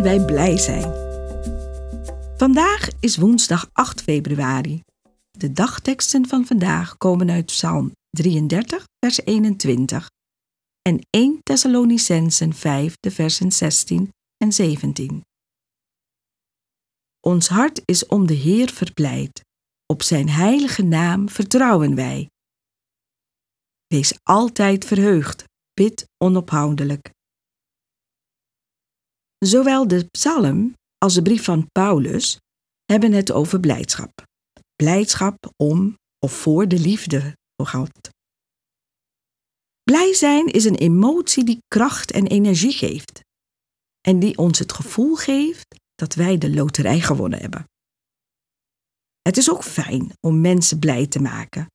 Wij blij zijn. Vandaag is woensdag 8 februari. De dagteksten van vandaag komen uit Psalm 33, vers 21 en 1 Thessalonicensen 5, de versen 16 en 17. Ons hart is om de Heer verblijd. Op zijn heilige naam vertrouwen wij. Wees altijd verheugd, bid onophoudelijk. Zowel de psalm als de brief van Paulus hebben het over blijdschap. Blijdschap om of voor de liefde voor God. Blij zijn is een emotie die kracht en energie geeft. En die ons het gevoel geeft dat wij de loterij gewonnen hebben. Het is ook fijn om mensen blij te maken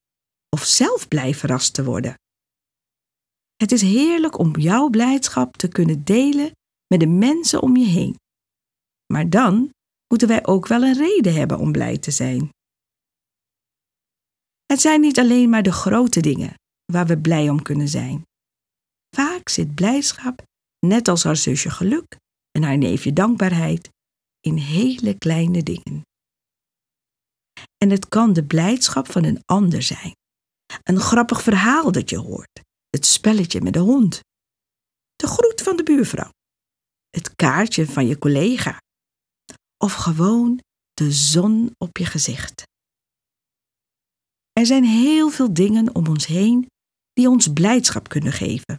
of zelf blij verrast te worden. Het is heerlijk om jouw blijdschap te kunnen delen met de mensen om je heen. Maar dan moeten wij ook wel een reden hebben om blij te zijn. Het zijn niet alleen maar de grote dingen waar we blij om kunnen zijn. Vaak zit blijdschap, net als haar zusje geluk en haar neefje dankbaarheid, in hele kleine dingen. En het kan de blijdschap van een ander zijn. Een grappig verhaal dat je hoort. Het spelletje met de hond. De groet van de buurvrouw het kaartje van je collega of gewoon de zon op je gezicht. Er zijn heel veel dingen om ons heen die ons blijdschap kunnen geven.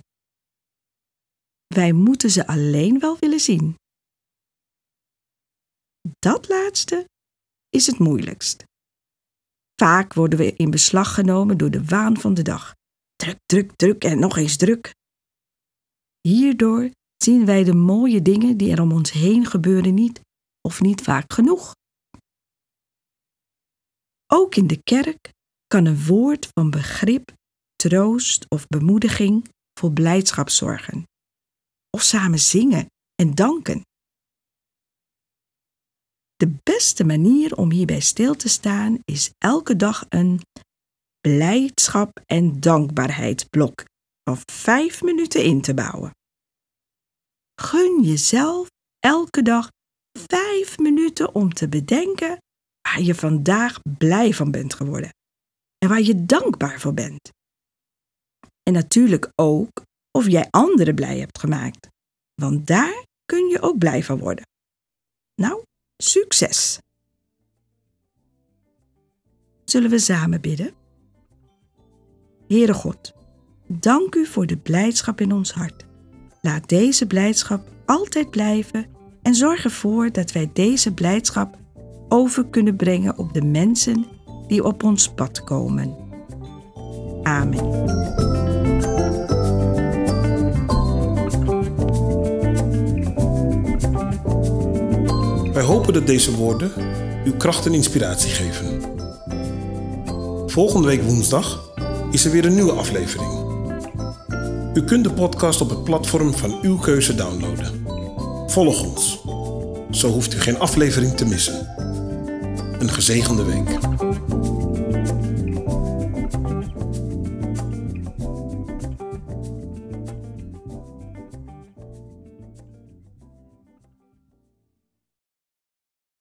Wij moeten ze alleen wel willen zien. Dat laatste is het moeilijkst. Vaak worden we in beslag genomen door de waan van de dag. Druk, druk, druk en nog eens druk. Hierdoor zien wij de mooie dingen die er om ons heen gebeuren niet of niet vaak genoeg. Ook in de kerk kan een woord van begrip, troost of bemoediging voor blijdschap zorgen. Of samen zingen en danken. De beste manier om hierbij stil te staan is elke dag een blijdschap en dankbaarheidsblok van vijf minuten in te bouwen. Gun jezelf elke dag vijf minuten om te bedenken waar je vandaag blij van bent geworden en waar je dankbaar voor bent. En natuurlijk ook of jij anderen blij hebt gemaakt, want daar kun je ook blij van worden. Nou, succes! Zullen we samen bidden? Heere God, dank u voor de blijdschap in ons hart. Laat deze blijdschap altijd blijven en zorg ervoor dat wij deze blijdschap over kunnen brengen op de mensen die op ons pad komen. Amen. Wij hopen dat deze woorden uw kracht en inspiratie geven. Volgende week woensdag is er weer een nieuwe aflevering. U kunt de podcast op het platform van uw keuze downloaden. Volg ons. Zo hoeft u geen aflevering te missen. Een gezegende week.